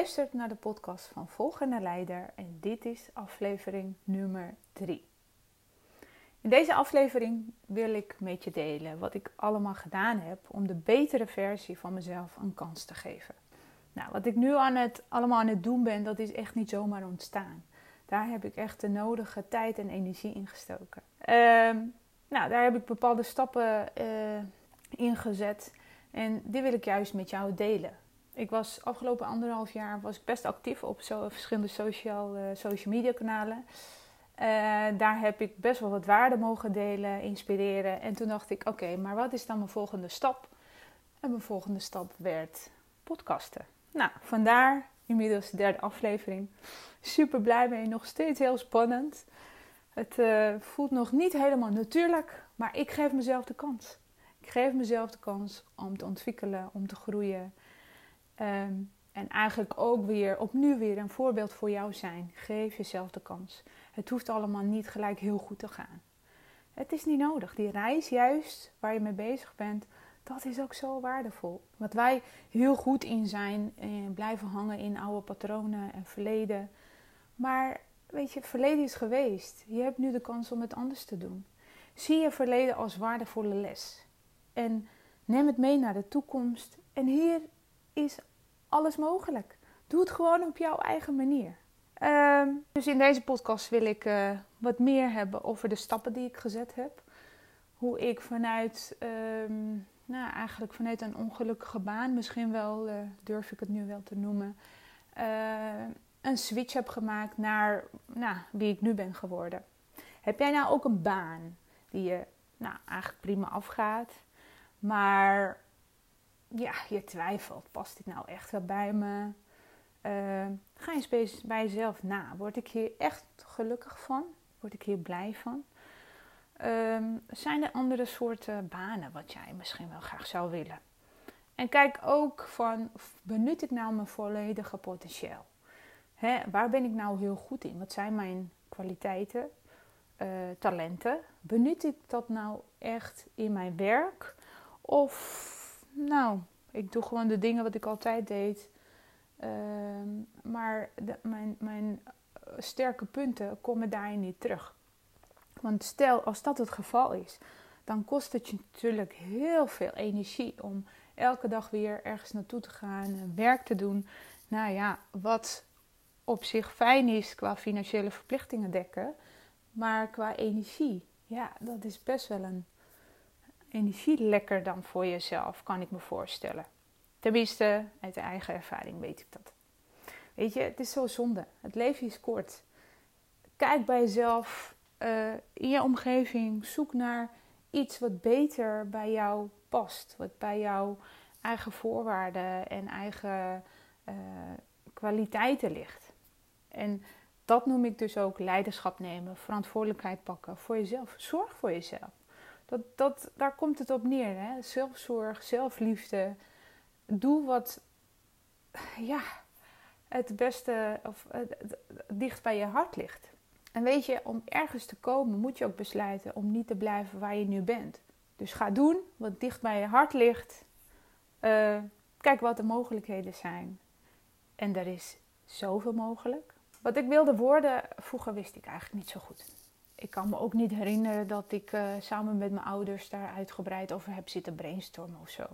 Luistert naar de podcast van Volgende Leider en dit is aflevering nummer 3. In deze aflevering wil ik met je delen wat ik allemaal gedaan heb om de betere versie van mezelf een kans te geven. Nou, wat ik nu aan het, allemaal aan het doen ben, dat is echt niet zomaar ontstaan. Daar heb ik echt de nodige tijd en energie in gestoken. Ehm, nou, daar heb ik bepaalde stappen uh, in gezet en die wil ik juist met jou delen. Ik was afgelopen anderhalf jaar was best actief op zo, verschillende social, uh, social media kanalen. Uh, daar heb ik best wel wat waarde mogen delen, inspireren. En toen dacht ik, oké, maar wat is dan mijn volgende stap? En mijn volgende stap werd podcasten. Nou, vandaar inmiddels de derde aflevering. Super blij mee, nog steeds heel spannend. Het uh, voelt nog niet helemaal natuurlijk, maar ik geef mezelf de kans. Ik geef mezelf de kans om te ontwikkelen, om te groeien. Um, en eigenlijk ook weer opnieuw weer een voorbeeld voor jou zijn. Geef jezelf de kans. Het hoeft allemaal niet gelijk heel goed te gaan. Het is niet nodig. Die reis juist waar je mee bezig bent, dat is ook zo waardevol. Wat wij heel goed in zijn, eh, blijven hangen in oude patronen en verleden. Maar weet je, verleden is geweest. Je hebt nu de kans om het anders te doen. Zie je verleden als waardevolle les. En neem het mee naar de toekomst. En hier is alles mogelijk. Doe het gewoon op jouw eigen manier. Um, dus in deze podcast wil ik uh, wat meer hebben over de stappen die ik gezet heb. Hoe ik vanuit, um, nou eigenlijk vanuit een ongelukkige baan, misschien wel uh, durf ik het nu wel te noemen, uh, een switch heb gemaakt naar nou, wie ik nu ben geworden. Heb jij nou ook een baan die je nou, eigenlijk prima afgaat, maar ja, je twijfelt, past dit nou echt wel bij me? Uh, ga eens bij jezelf na. Word ik hier echt gelukkig van? Word ik hier blij van? Um, zijn er andere soorten banen wat jij misschien wel graag zou willen? En kijk ook van, benut ik nou mijn volledige potentieel? Hè, waar ben ik nou heel goed in? Wat zijn mijn kwaliteiten, uh, talenten? Benut ik dat nou echt in mijn werk? Of nou, ik doe gewoon de dingen wat ik altijd deed. Uh, maar de, mijn, mijn sterke punten komen daarin niet terug. Want stel, als dat het geval is, dan kost het je natuurlijk heel veel energie om elke dag weer ergens naartoe te gaan, werk te doen. Nou ja, wat op zich fijn is qua financiële verplichtingen dekken, maar qua energie, ja, dat is best wel een energielekker dan voor jezelf, kan ik me voorstellen. Tenminste, uit de eigen ervaring weet ik dat. Weet je, het is zo zonde. Het leven is kort. Kijk bij jezelf, uh, in je omgeving, zoek naar iets wat beter bij jou past. Wat bij jouw eigen voorwaarden en eigen uh, kwaliteiten ligt. En dat noem ik dus ook leiderschap nemen, verantwoordelijkheid pakken voor jezelf. Zorg voor jezelf. Dat, dat, daar komt het op neer. Hè? Zelfzorg, zelfliefde. Doe wat ja, het beste of dicht bij je hart ligt. En weet je, om ergens te komen moet je ook besluiten om niet te blijven waar je nu bent. Dus ga doen wat dicht bij je hart ligt. Uh, kijk wat de mogelijkheden zijn. En er is zoveel mogelijk. Wat ik wilde worden, vroeger wist ik eigenlijk niet zo goed ik kan me ook niet herinneren dat ik uh, samen met mijn ouders daar uitgebreid over heb zitten brainstormen of zo.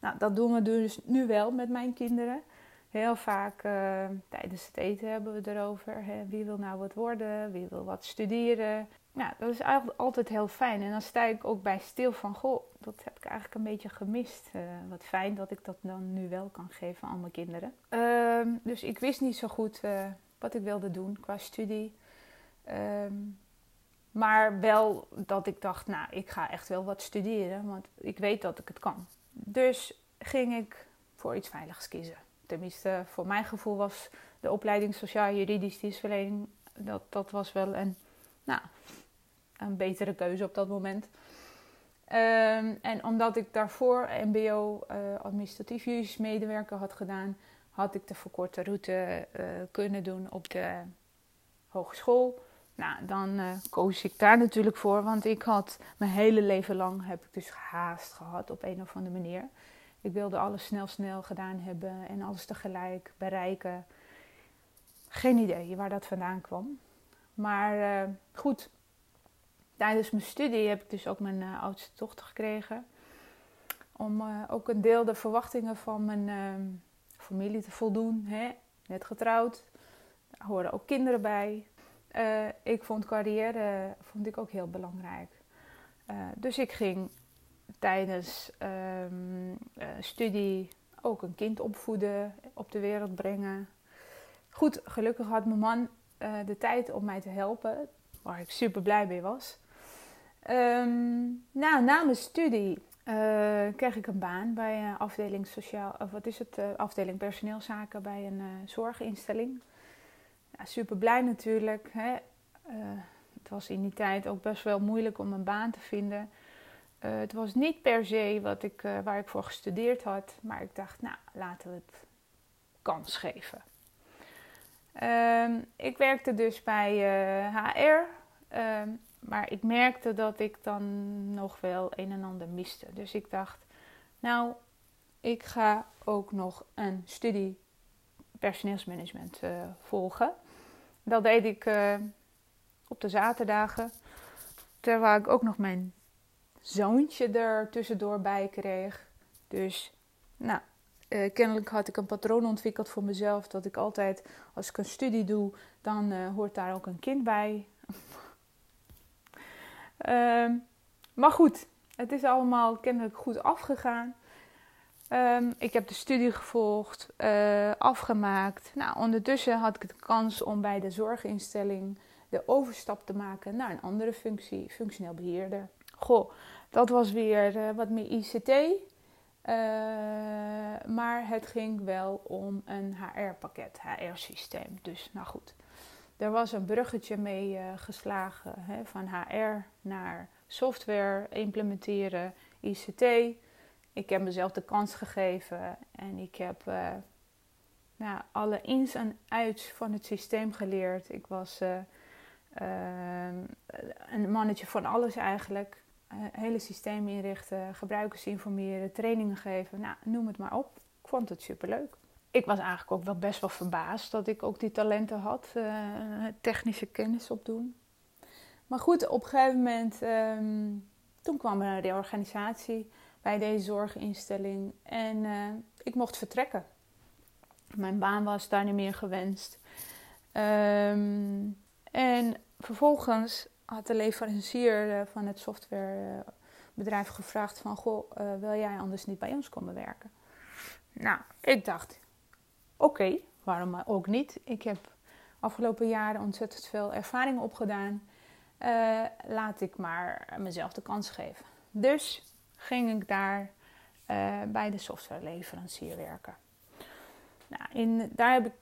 Nou, dat doen we dus nu wel met mijn kinderen. Heel vaak uh, tijdens het eten hebben we erover. Hè? Wie wil nou wat worden? Wie wil wat studeren? Nou, dat is eigenlijk altijd heel fijn. En dan sta ik ook bij stil van, goh, dat heb ik eigenlijk een beetje gemist. Uh, wat fijn dat ik dat dan nu wel kan geven aan mijn kinderen. Uh, dus ik wist niet zo goed wat ik wilde doen qua studie. Um, Maar wel dat ik dacht, nou, ik ga echt wel wat studeren, want ik weet dat ik het kan. Dus ging ik voor iets veiligs kiezen. Tenminste, voor mijn gevoel was de opleiding Sociaal-Juridisch Dienstverlening, dat, dat was wel een, nou, een betere keuze op dat moment. Ehm, en omdat ik daarvoor MBO uh, administratief juridisch medewerker had gedaan, had ik de verkorte route uh, kunnen doen op de hogeschool. Nou, dan uh, koos ik daar natuurlijk voor, want ik had mijn hele leven lang heb ik dus haast gehad op een of andere manier. Ik wilde alles snel, snel gedaan hebben en alles tegelijk bereiken. Geen idee waar dat vandaan kwam. Maar uh, goed, tijdens mijn studie heb ik dus ook mijn uh, oudste dochter gekregen. Om ook een deel de verwachtingen van mijn familie te voldoen. Hè? Net getrouwd, daar horen ook kinderen bij. Uh, ik vond carrière vond ik ook heel belangrijk. Uh, dus ik ging tijdens um, uh, studie ook een kind opvoeden, op de wereld brengen. Goed, gelukkig had mijn man de tijd om mij te helpen, waar ik super blij mee was. Um, nou, na mijn studie kreeg ik een baan bij afdeling sociaal, of wat is het, afdeling personeelszaken bij een zorginstelling super blij natuurlijk. Hè. Uh, het was in die tijd ook best wel moeilijk om een baan te vinden. Uh, het was niet per se wat ik, uh, waar ik voor gestudeerd had, maar ik dacht, nou, laten we het kans geven. Ehm, ik werkte dus bij HR, ehm, maar ik merkte dat ik dan nog wel een en ander miste. Dus ik dacht, nou, ik ga ook nog een studie personeelsmanagement volgen. Dat deed ik uh, op de zaterdagen. Terwijl ik ook nog mijn zoontje er tussendoor bij kreeg. Dus, nou, uh, kennelijk had ik een patroon ontwikkeld voor mezelf. Dat ik altijd, als ik een studie doe, dan uh, hoort daar ook een kind bij. uh, maar goed, het is allemaal kennelijk goed afgegaan. Um, ik heb de studie gevolgd, uh, afgemaakt. Nou, ondertussen had ik de kans om bij de zorginstelling de overstap te maken naar een andere functie, functioneel beheerder. Goh, dat was weer uh, wat meer ICT. Eh, maar het ging wel om een HR-pakket, HR-systeem. Dus nou goed, er was een bruggetje mee geslagen hè, van HR naar software implementeren, ICT ik heb mezelf de kans gegeven en ik heb uh, nou, alle ins en outs van het systeem geleerd. Ik was uh, uh, een mannetje van alles eigenlijk. hele systeem inrichten, gebruikers informeren, trainingen geven. Nou, noem het maar op. Ik vond het superleuk. Ik was eigenlijk ook wel best wel verbaasd dat ik ook die talenten had. technische kennis opdoen. Maar goed, op een gegeven moment, um, toen kwam er een reorganisatie bij deze zorginstelling. En uh, ik mocht vertrekken. Mijn baan was daar niet meer gewenst. Um, en vervolgens had de leverancier uh, van het softwarebedrijf gevraagd van... Goh, uh, wil jij anders niet bij ons komen werken? Nou, ik dacht, oké, waarom ook niet? Ik heb afgelopen jaren ontzettend veel ervaring opgedaan. laat ik maar mezelf de kans geven. Dus ging ik daar uh, bij de softwareleverancier werken. Nou, in, daar heb ik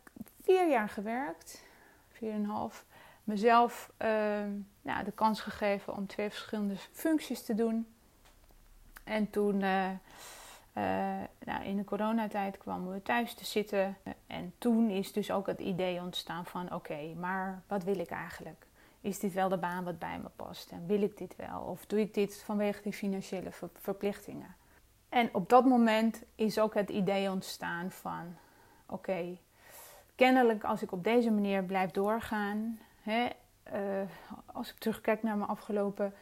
vier jaar gewerkt, vier en een half. Mezelf uh, nou, de kans gegeven om twee verschillende functies te doen. En toen, uh, nou, in de coronatijd, kwamen we thuis te zitten. En toen is dus ook het idee ontstaan van: oké, maar wat wil ik eigenlijk? Is dit wel de baan wat bij me past? En wil ik dit wel? Of doe ik dit vanwege die financiële verplichtingen? En op dat moment is ook het idee ontstaan van: oké, kennelijk als ik op deze manier blijf doorgaan, hè, uh, als ik terugkijk naar mijn afgelopen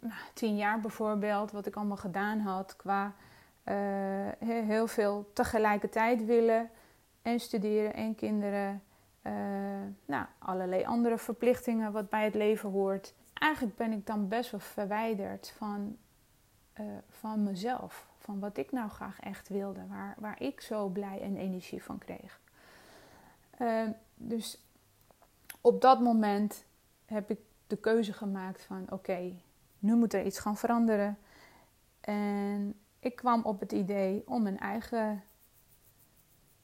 nou, tien jaar bijvoorbeeld, wat ik allemaal gedaan had qua uh, heel veel tegelijkertijd willen en studeren en kinderen uh, nou, allerlei andere verplichtingen wat bij het leven hoort. Eigenlijk ben ik dan best wel verwijderd van, uh, van mezelf. Van wat ik nou graag echt wilde. Waar, waar ik zo blij en energie van kreeg. Uh, dus op dat moment heb ik de keuze gemaakt van oké, nu moet er iets gaan veranderen. En ik kwam op het idee om mijn eigen,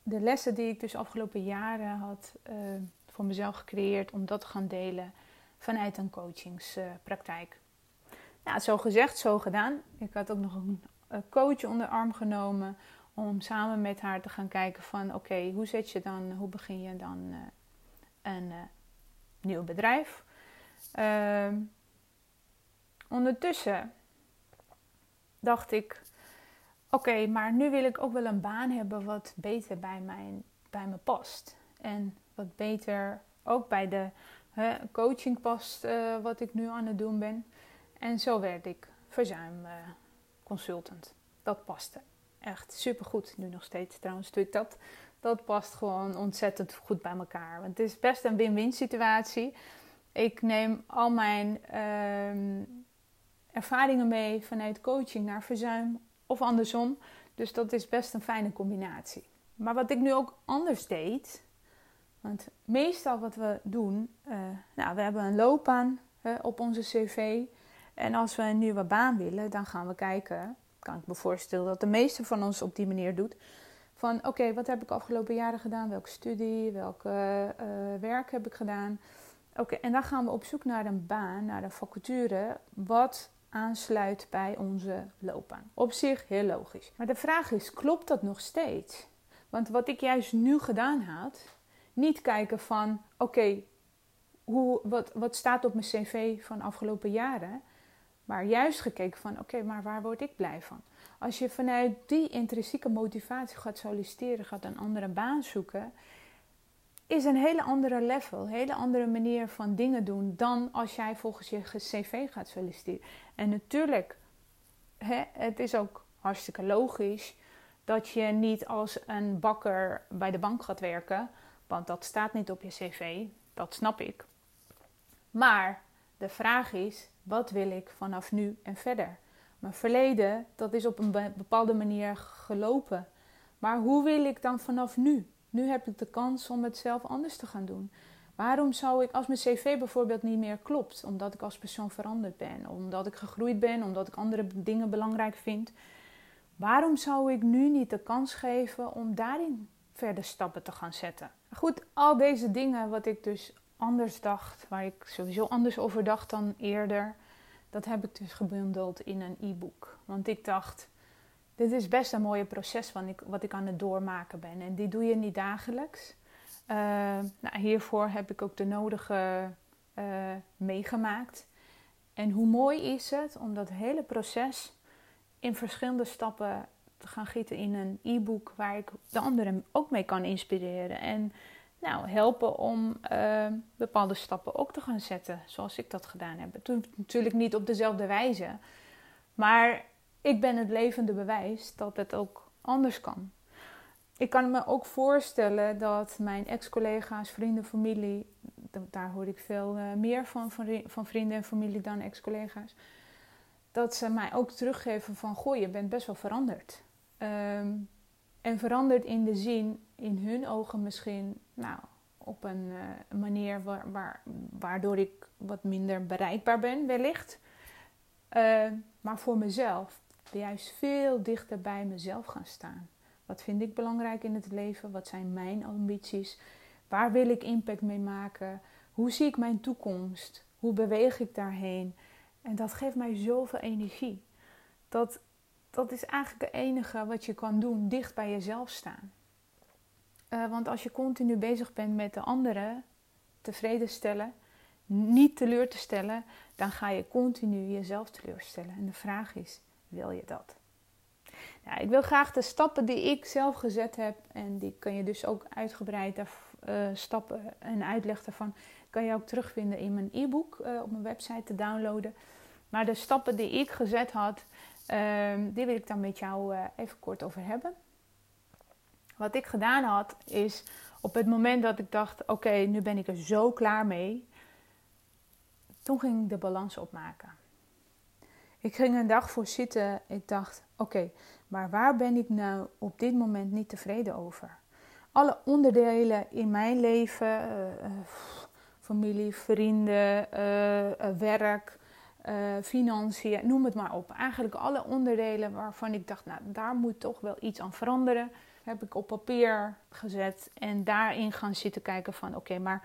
de lessen die ik dus afgelopen jaren had uh, voor mezelf gecreëerd, om dat te gaan delen vanuit een coachingspraktijk. nou, zo gezegd, zo gedaan. Ik had ook nog een coach onder arm genomen om samen met haar te gaan kijken van oké, hoe zet je dan, hoe begin je dan uh, een nieuw bedrijf. Uh, ondertussen dacht ik, oké, maar nu wil ik ook wel een baan hebben wat beter bij, mijn, bij me past. En wat beter ook bij de coaching past uh, wat ik nu aan het doen ben. En zo werd ik verzuimconsultant. dat paste echt supergoed. Nu nog steeds trouwens doe ik dat. Dat past gewoon ontzettend goed bij elkaar. Want het is best een win-win situatie. Ik neem al mijn uh, ervaringen mee vanuit coaching naar verzuim of andersom. Dus dat is best een fijne combinatie. Maar wat ik nu ook anders deed. Want meestal wat we doen, uh, nou, we hebben een loopbaan op onze cv. En als we een nieuwe baan willen, dan gaan we kijken kan ik me voorstellen dat de meeste van ons op die manier doet. Van oké, wat heb ik afgelopen jaren gedaan? Welke studie, welk uh, werk heb ik gedaan? Oké, en dan gaan we op zoek naar een baan, naar een vacature, wat aansluit bij onze loopbaan. Op zich heel logisch. Maar de vraag is, klopt dat nog steeds? Want wat ik juist nu gedaan had, niet kijken van oké, hoe wat, wat staat op mijn cv van afgelopen jaren, maar juist gekeken van oké, maar waar word ik blij van? Als je vanuit die intrinsieke motivatie gaat solliciteren, gaat een andere baan zoeken, is een hele andere level, een hele andere manier van dingen doen dan als jij volgens je cv gaat solliciteren. En natuurlijk, hè, het is ook hartstikke logisch dat je niet als een bakker bij de bank gaat werken, want dat staat niet op je cv, dat snap ik. Maar de vraag is, wat wil ik vanaf nu en verder? Mijn verleden, dat is op een bepaalde manier gelopen. Maar hoe wil ik dan vanaf nu? Nu heb ik de kans om het zelf anders te gaan doen. Waarom zou ik, als mijn cv bijvoorbeeld niet meer klopt, omdat ik als persoon veranderd ben, omdat ik gegroeid ben, omdat ik andere dingen belangrijk vind, waarom zou ik nu niet de kans geven om daarin verder stappen te gaan zetten? Goed, al deze dingen wat ik dus anders dacht, waar ik sowieso anders over dacht dan eerder, dat heb ik dus gebundeld in een e-book. Want ik dacht, dit is best een mooie proces wat ik, wat ik aan het doormaken ben. En die doe je niet dagelijks. Uh, nou, hiervoor heb ik ook de nodige uh, meegemaakt. En hoe mooi is het om dat hele proces in verschillende stappen te gaan gieten in een e-book waar ik de anderen ook mee kan inspireren. En nou, helpen om uh, bepaalde stappen ook te gaan zetten, zoals ik dat gedaan heb. Toen natuurlijk niet op dezelfde wijze, maar ik ben het levende bewijs dat het ook anders kan. Ik kan me ook voorstellen dat mijn ex-collega's, vrienden, familie, daar hoor ik veel uh, meer van, van, vrienden en familie dan ex-collega's, dat ze mij ook teruggeven van, goh, je bent best wel veranderd. Um, en veranderd in de zin, in hun ogen misschien, nou, op een uh, manier waar, waar, waardoor ik wat minder bereikbaar ben, wellicht. Uh, maar voor mezelf, juist veel dichter bij mezelf gaan staan. Wat vind ik belangrijk in het leven? Wat zijn mijn ambities? Waar wil ik impact mee maken? Hoe zie ik mijn toekomst? Hoe beweeg ik daarheen? En dat geeft mij zoveel energie. Dat dat is eigenlijk het enige wat je kan doen, dicht bij jezelf staan. Uh, want als je continu bezig bent met de anderen tevreden stellen, niet teleur te stellen, dan ga je continu jezelf teleurstellen. En de vraag is, wil je dat? Nou, ik wil graag de stappen die ik zelf gezet heb, en die kan je dus ook uitgebreid uh, stappen en uitleg daarvan, kan je ook terugvinden in mijn e-book uh, op mijn website te downloaden. Maar de stappen die ik gezet had, Um, die wil ik dan met jou uh, even kort over hebben. Wat ik gedaan had, is op het moment dat ik dacht: oké, nu ben ik er zo klaar mee. Toen ging ik de balans opmaken. Ik ging een dag voor zitten. Ik dacht: oké, maar waar ben ik nou op dit moment niet tevreden over? Alle onderdelen in mijn leven, uh, familie, vrienden, werk, financiën, noem het maar op. Eigenlijk alle onderdelen waarvan ik dacht, nou daar moet toch wel iets aan veranderen, heb ik op papier gezet en daarin gaan zitten kijken van oké, maar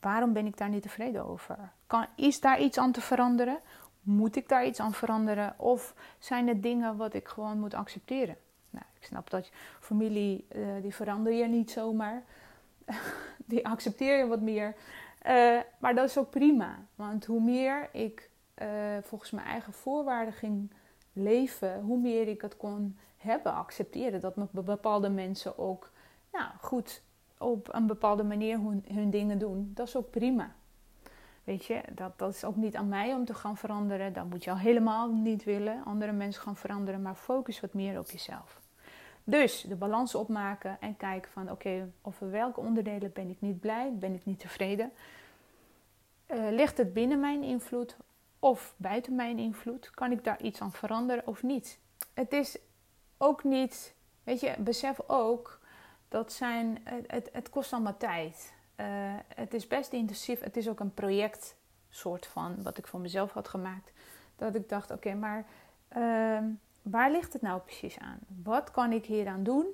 waarom ben ik daar niet tevreden over? Kan, is daar iets aan te veranderen? Moet ik daar iets aan veranderen? Of zijn het dingen wat ik gewoon moet accepteren? Nou, ik snap dat familie, uh, die verander je niet zomaar. die accepteer je wat meer. Uh, maar dat is ook prima. Want hoe meer ik uh, volgens mijn eigen voorwaarden ging leven, hoe meer ik het kon hebben, accepteren. Dat bepaalde mensen ook nou, goed op een bepaalde manier hun dingen doen. Dat is ook prima. Weet je, dat, dat is ook niet aan mij om te gaan veranderen. Dat moet je al helemaal niet willen. Andere mensen gaan veranderen, maar focus wat meer op jezelf. Dus de balans opmaken en kijken van oké, over welke onderdelen ben ik niet blij, ben ik niet tevreden. Uh, ligt het binnen mijn invloed of buiten mijn invloed? Kan ik daar iets aan veranderen of niet? Het is ook niet, weet je, besef ook dat zijn, het, het kost allemaal tijd. Uh, het is best intensief. Het is ook een project soort van wat ik voor mezelf had gemaakt. Dat ik dacht, oké, maar uh, waar ligt het nou precies aan? Wat kan ik hier aan doen?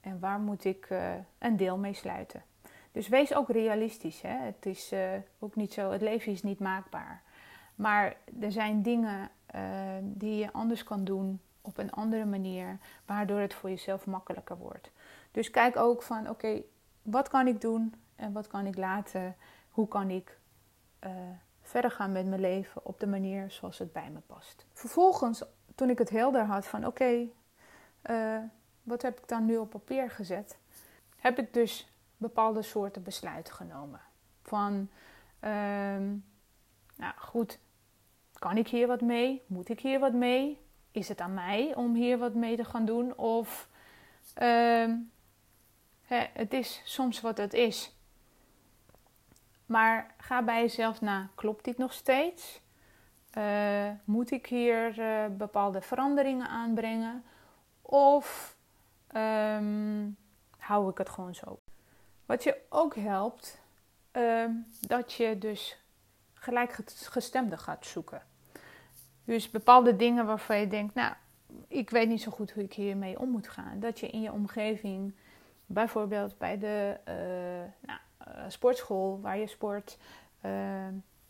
En waar moet ik uh, een deel mee sluiten? Dus wees ook realistisch. Hè? Het is uh, ook niet zo, het leven is niet maakbaar. Maar er zijn dingen die je anders kan doen op een andere manier, waardoor het voor jezelf makkelijker wordt. Dus kijk ook van oké, wat kan ik doen en wat kan ik laten? Hoe kan ik uh, verder gaan met mijn leven op de manier zoals het bij me past? Vervolgens, toen ik het helder had van oké, eh, wat heb ik dan nu op papier gezet? Heb ik dus bepaalde soorten besluiten genomen. Van, uh, nou goed, kan ik hier wat mee? Moet ik hier wat mee? Is het aan mij om hier wat mee te gaan doen? Of uh, Hè, het is soms wat het is. Maar ga bij jezelf na, klopt dit nog steeds? Uh, moet ik hier uh, bepaalde veranderingen aanbrengen? Of um, hou ik het gewoon zo? Wat je ook helpt, uh, dat je dus gelijkgestemde gaat zoeken. Dus bepaalde dingen waarvan je denkt, nou, ik weet niet zo goed hoe ik hiermee om moet gaan. Dat je in je omgeving Bijvoorbeeld bij de uh, nou, sportschool waar je sport, uh,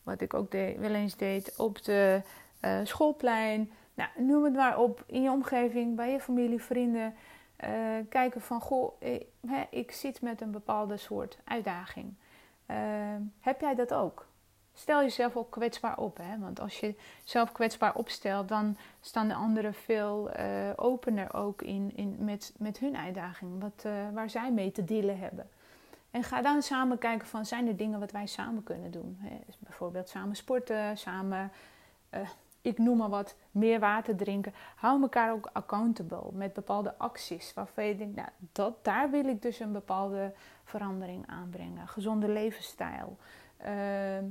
wat ik ook wel eens deed, op de schoolplein. Nou, noem het maar op, in je omgeving, bij je familie, vrienden. kijken van, goh, ik, ik zit met een bepaalde soort uitdaging. heb jij dat ook? stel jezelf ook kwetsbaar op. Hè? Want als je zelf kwetsbaar opstelt, dan staan de anderen veel opener ook in, in, met, met hun uitdaging. Wat, waar zij mee te dealen hebben. En ga dan samen kijken van, zijn er dingen wat wij samen kunnen doen? Dus bijvoorbeeld samen sporten, samen, uh, ik noem maar wat, meer water drinken. Hou elkaar ook accountable met bepaalde acties. Waarvan je denkt, nou, dat, daar wil ik dus een bepaalde verandering aanbrengen. Gezonde levensstijl. Ehm,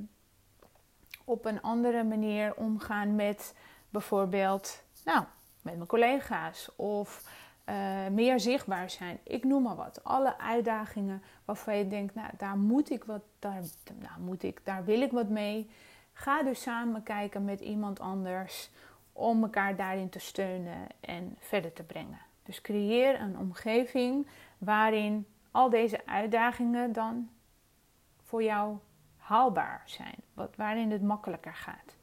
op een andere manier omgaan met bijvoorbeeld, nou, met mijn collega's of uh, meer zichtbaar zijn. Ik noem maar wat. Alle uitdagingen waarvan je denkt, nou, daar moet ik wat, daar, nou, moet ik, daar wil ik wat mee. Ga dus samen kijken met iemand anders om elkaar daarin te steunen en verder te brengen. Dus creëer een omgeving waarin al deze uitdagingen dan voor jou haalbaar zijn, wat, waarin het makkelijker gaat.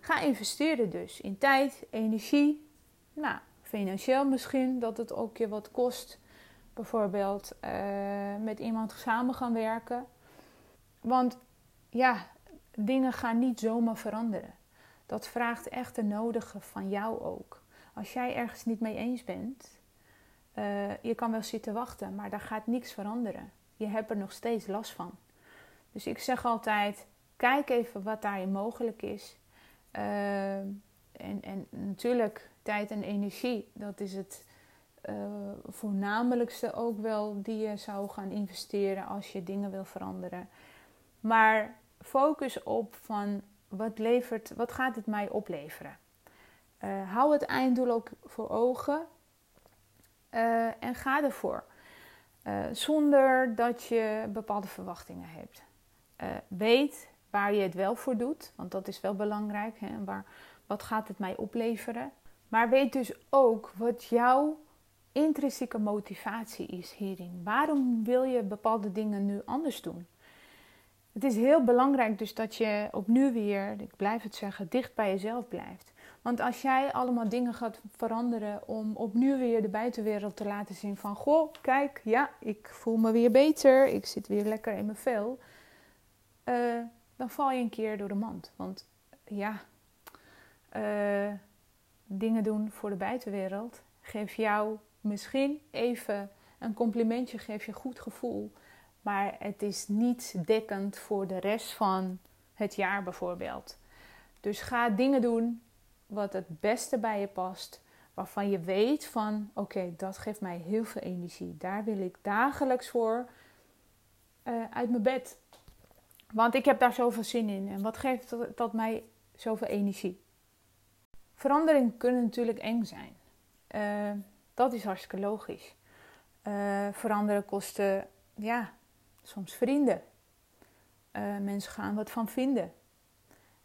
Ga investeren dus in tijd, energie, nou, financieel misschien, dat het ook je wat kost. Bijvoorbeeld uh, met iemand samen gaan werken. Want ja, dingen gaan niet zomaar veranderen. Dat vraagt echt de nodige van jou ook. Als jij ergens niet mee eens bent, uh, je kan wel zitten wachten, maar daar gaat niks veranderen. Je hebt er nog steeds last van. Dus ik zeg altijd: kijk even wat daarin mogelijk is. Uh, en, en natuurlijk, tijd en energie, dat is het uh, voornamelijkste ook wel die je zou gaan investeren als je dingen wil veranderen. Maar focus op van wat, levert, wat gaat het mij opleveren. Uh, hou het einddoel ook voor ogen en ga ervoor. zonder dat je bepaalde verwachtingen hebt. weet waar je het wel voor doet, want dat is wel belangrijk. Hè? Waar, wat gaat het mij opleveren? Maar weet dus ook wat jouw intrinsieke motivatie is hierin. Waarom wil je bepaalde dingen nu anders doen? Het is heel belangrijk dus dat je opnieuw weer, ik blijf het zeggen, dicht bij jezelf blijft. Want als jij allemaal dingen gaat veranderen om opnieuw weer de buitenwereld te laten zien van... Goh, kijk, ja, ik voel me weer beter, ik zit weer lekker in mijn vel. Uh, dan val je een keer door de mand. Want ja, uh, dingen doen voor de buitenwereld geeft jou misschien even een complimentje, geeft je goed gevoel. Maar het is niet dekkend voor de rest van het jaar bijvoorbeeld. Dus ga dingen doen wat het beste bij je past. Waarvan je weet van oké, dat geeft mij heel veel energie. Daar wil ik dagelijks voor uh, uit mijn bed. Want ik heb daar zoveel zin in. En wat geeft dat mij zoveel energie? Veranderingen kunnen natuurlijk eng zijn. Uh, dat is hartstikke logisch. Uh, veranderen kosten, ja, soms vrienden. Uh, mensen gaan wat van vinden.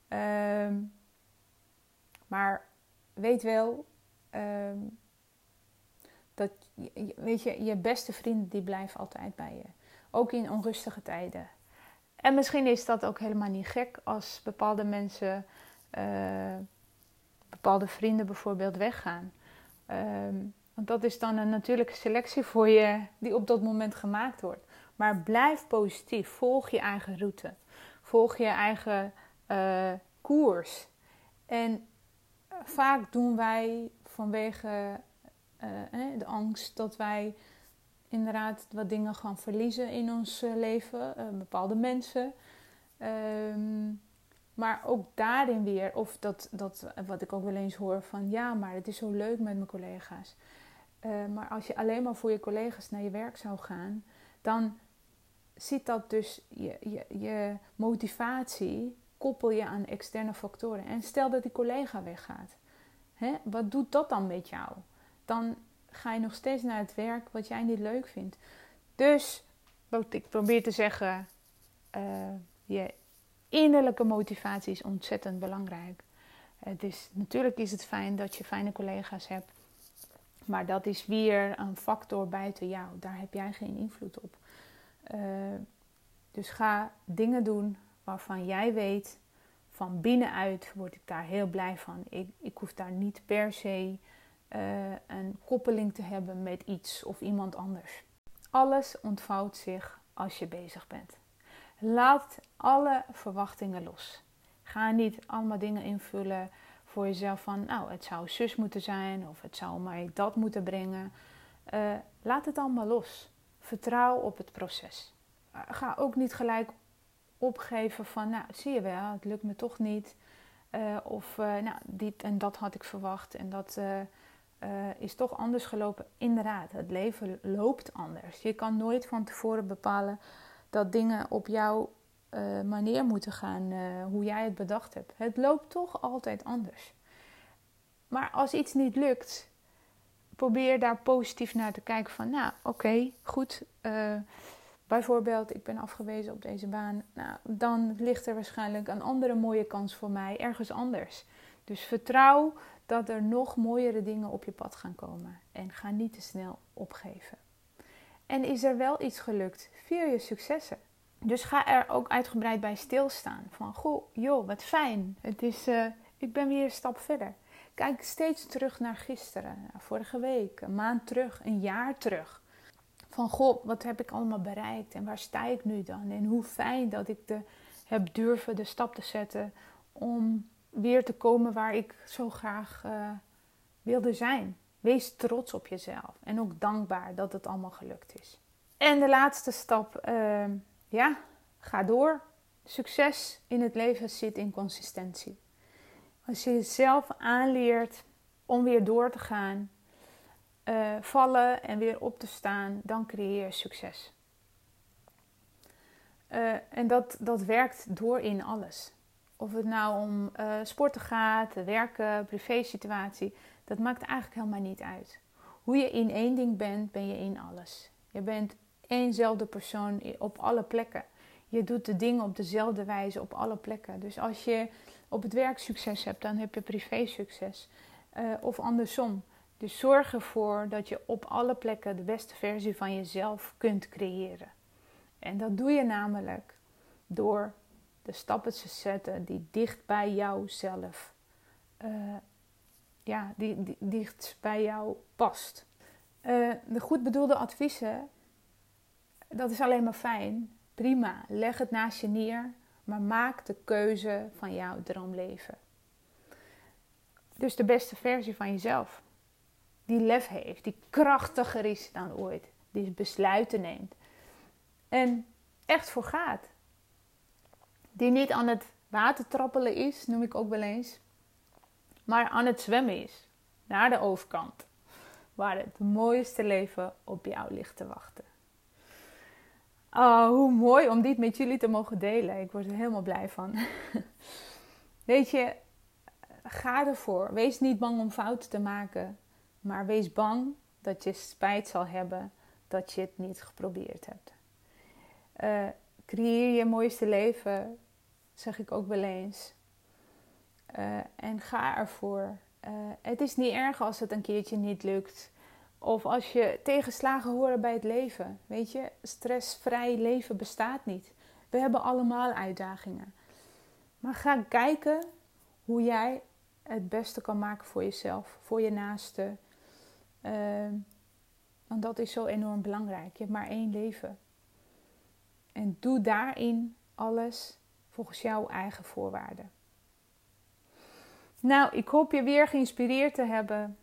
Uh, maar weet wel ehm, dat weet je, je beste vrienden die blijven altijd bij je. Ook in onrustige tijden. En misschien is dat ook helemaal niet gek als bepaalde mensen, bepaalde vrienden bijvoorbeeld weggaan. Um, want dat is dan een natuurlijke selectie voor je die op dat moment gemaakt wordt. Maar blijf positief. Volg je eigen route. Volg je eigen uh, koers. En vaak doen wij vanwege uh, de angst dat wij inderdaad wat dingen gaan verliezen in ons eh, leven, bepaalde mensen. Um, maar ook daarin weer, of dat, dat wat ik ook wel eens hoor van ja, maar het is zo leuk met mijn collega's. Uh, maar als je alleen maar voor je collega's naar je werk zou gaan, dan ziet dat dus je, je, je motivatie koppel je aan externe factoren. En stel dat die collega weggaat. Hè? Wat doet dat dan met jou? Dan ga je nog steeds naar het werk wat jij niet leuk vindt. Dus wat ik probeer te zeggen, uh, je innerlijke motivatie is ontzettend belangrijk. Het is, natuurlijk is het fijn dat je fijne collega's hebt. Maar dat is weer een factor buiten jou. Daar heb jij geen invloed op. Uh, dus ga dingen doen waarvan jij weet, van binnenuit word ik daar heel blij van. Ik, ik hoef daar niet per se uh, een koppeling te hebben met iets of iemand anders. Alles ontvouwt zich als je bezig bent. Laat alle verwachtingen los. Ga niet allemaal dingen invullen voor jezelf van, nou, het zou zus moeten zijn of het zou mij dat moeten brengen. Uh, laat het allemaal los. Vertrouw op het proces. Uh, ga ook niet gelijk opgeven van, nou, zie je wel, het lukt me toch niet. Uh, of, nou, dit en dat had ik verwacht en dat is toch anders gelopen. Inderdaad, het leven loopt anders. Je kan nooit van tevoren bepalen dat dingen op jouw uh, manier moeten gaan, uh, hoe jij het bedacht hebt. Het loopt toch altijd anders. Maar als iets niet lukt, probeer daar positief naar te kijken van, nou oké, goed. Uh, bijvoorbeeld, ik ben afgewezen op deze baan. Nou, dan ligt er waarschijnlijk een andere mooie kans voor mij ergens anders. Dus vertrouw dat er nog mooiere dingen op je pad gaan komen. En ga niet te snel opgeven. En is er wel iets gelukt? Vier je successen. Dus ga er ook uitgebreid bij stilstaan. Van, goh, joh, wat fijn. Het is, uh, ik ben weer een stap verder. Kijk steeds terug naar gisteren, vorige week, een maand terug, een jaar terug. Van, goh, wat heb ik allemaal bereikt en waar sta ik nu dan? En hoe fijn dat ik de, heb durven de stap te zetten om weer te komen waar ik zo graag uh, wilde zijn. Wees trots op jezelf en ook dankbaar dat het allemaal gelukt is. En de laatste stap, uh, ja, ga door. Succes in het leven zit in consistentie. Als je jezelf aanleert om weer door te gaan, uh, vallen en weer op te staan, dan creëer je succes. Uh, en dat, dat werkt door in alles. Of het nou om uh, sporten gaat, werken, privé-situatie, dat maakt eigenlijk helemaal niet uit. Hoe je in één ding bent, ben je in alles. Je bent éénzelfde persoon op alle plekken. Je doet de dingen op dezelfde wijze op alle plekken. Dus als je op het werk succes hebt, dan heb je privé succes. Uh, of andersom. Dus zorg ervoor dat je op alle plekken de beste versie van jezelf kunt creëren. En dat doe je namelijk door de stappen te zetten die dicht bij jouzelf, uh, ja, die, die, dicht bij jou past. Uh, de goed bedoelde adviezen, dat is alleen maar fijn. Prima, leg het naast je neer, maar maak de keuze van jouw droomleven. Dus de beste versie van jezelf. Die lef heeft, die krachtiger is dan ooit. Die besluiten neemt. En echt voor gaat. Die niet aan het water trappelen is, noem ik ook wel eens. Maar aan het zwemmen is. Naar de overkant. Waar het mooiste leven op jou ligt te wachten. Oh, hoe mooi om dit met jullie te mogen delen. Ik word er helemaal blij van. Weet je, ga ervoor. Wees niet bang om fouten te maken. Maar wees bang dat je spijt zal hebben dat je het niet geprobeerd hebt. Uh, creëer je mooiste leven, zeg ik ook wel eens. Uh, en ga ervoor. Uh, het is niet erg als het een keertje niet lukt. Of als je tegenslagen horen bij het leven. Weet je, stressvrij leven bestaat niet. We hebben allemaal uitdagingen. Maar ga kijken hoe jij het beste kan maken voor jezelf, voor je naaste. Uh, want dat is zo enorm belangrijk. Je hebt maar één leven. En doe daarin alles volgens jouw eigen voorwaarden. Nou, ik hoop je weer geïnspireerd te hebben.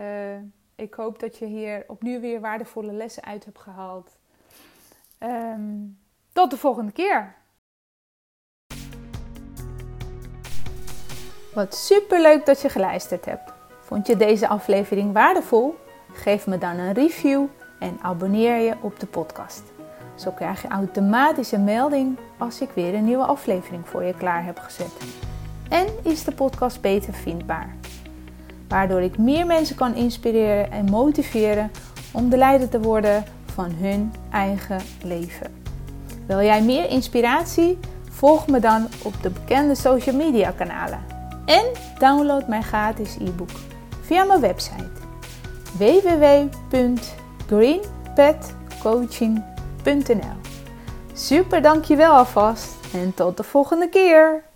Uh, ik hoop dat je hier opnieuw weer waardevolle lessen uit hebt gehaald. Um, tot de volgende keer. Wat super leuk dat je geluisterd hebt. Vond je deze aflevering waardevol? Geef me dan een review en abonneer je op de podcast. Zo krijg je automatisch een melding als ik weer een nieuwe aflevering voor je klaar heb gezet. En is de podcast beter vindbaar waardoor ik meer mensen kan inspireren en motiveren om de leider te worden van hun eigen leven. Wil jij meer inspiratie? Volg me dan op de bekende social media kanalen en download mijn gratis e-book via mijn website www.greenpetcoaching.nl. Super dankjewel alvast en tot de volgende keer!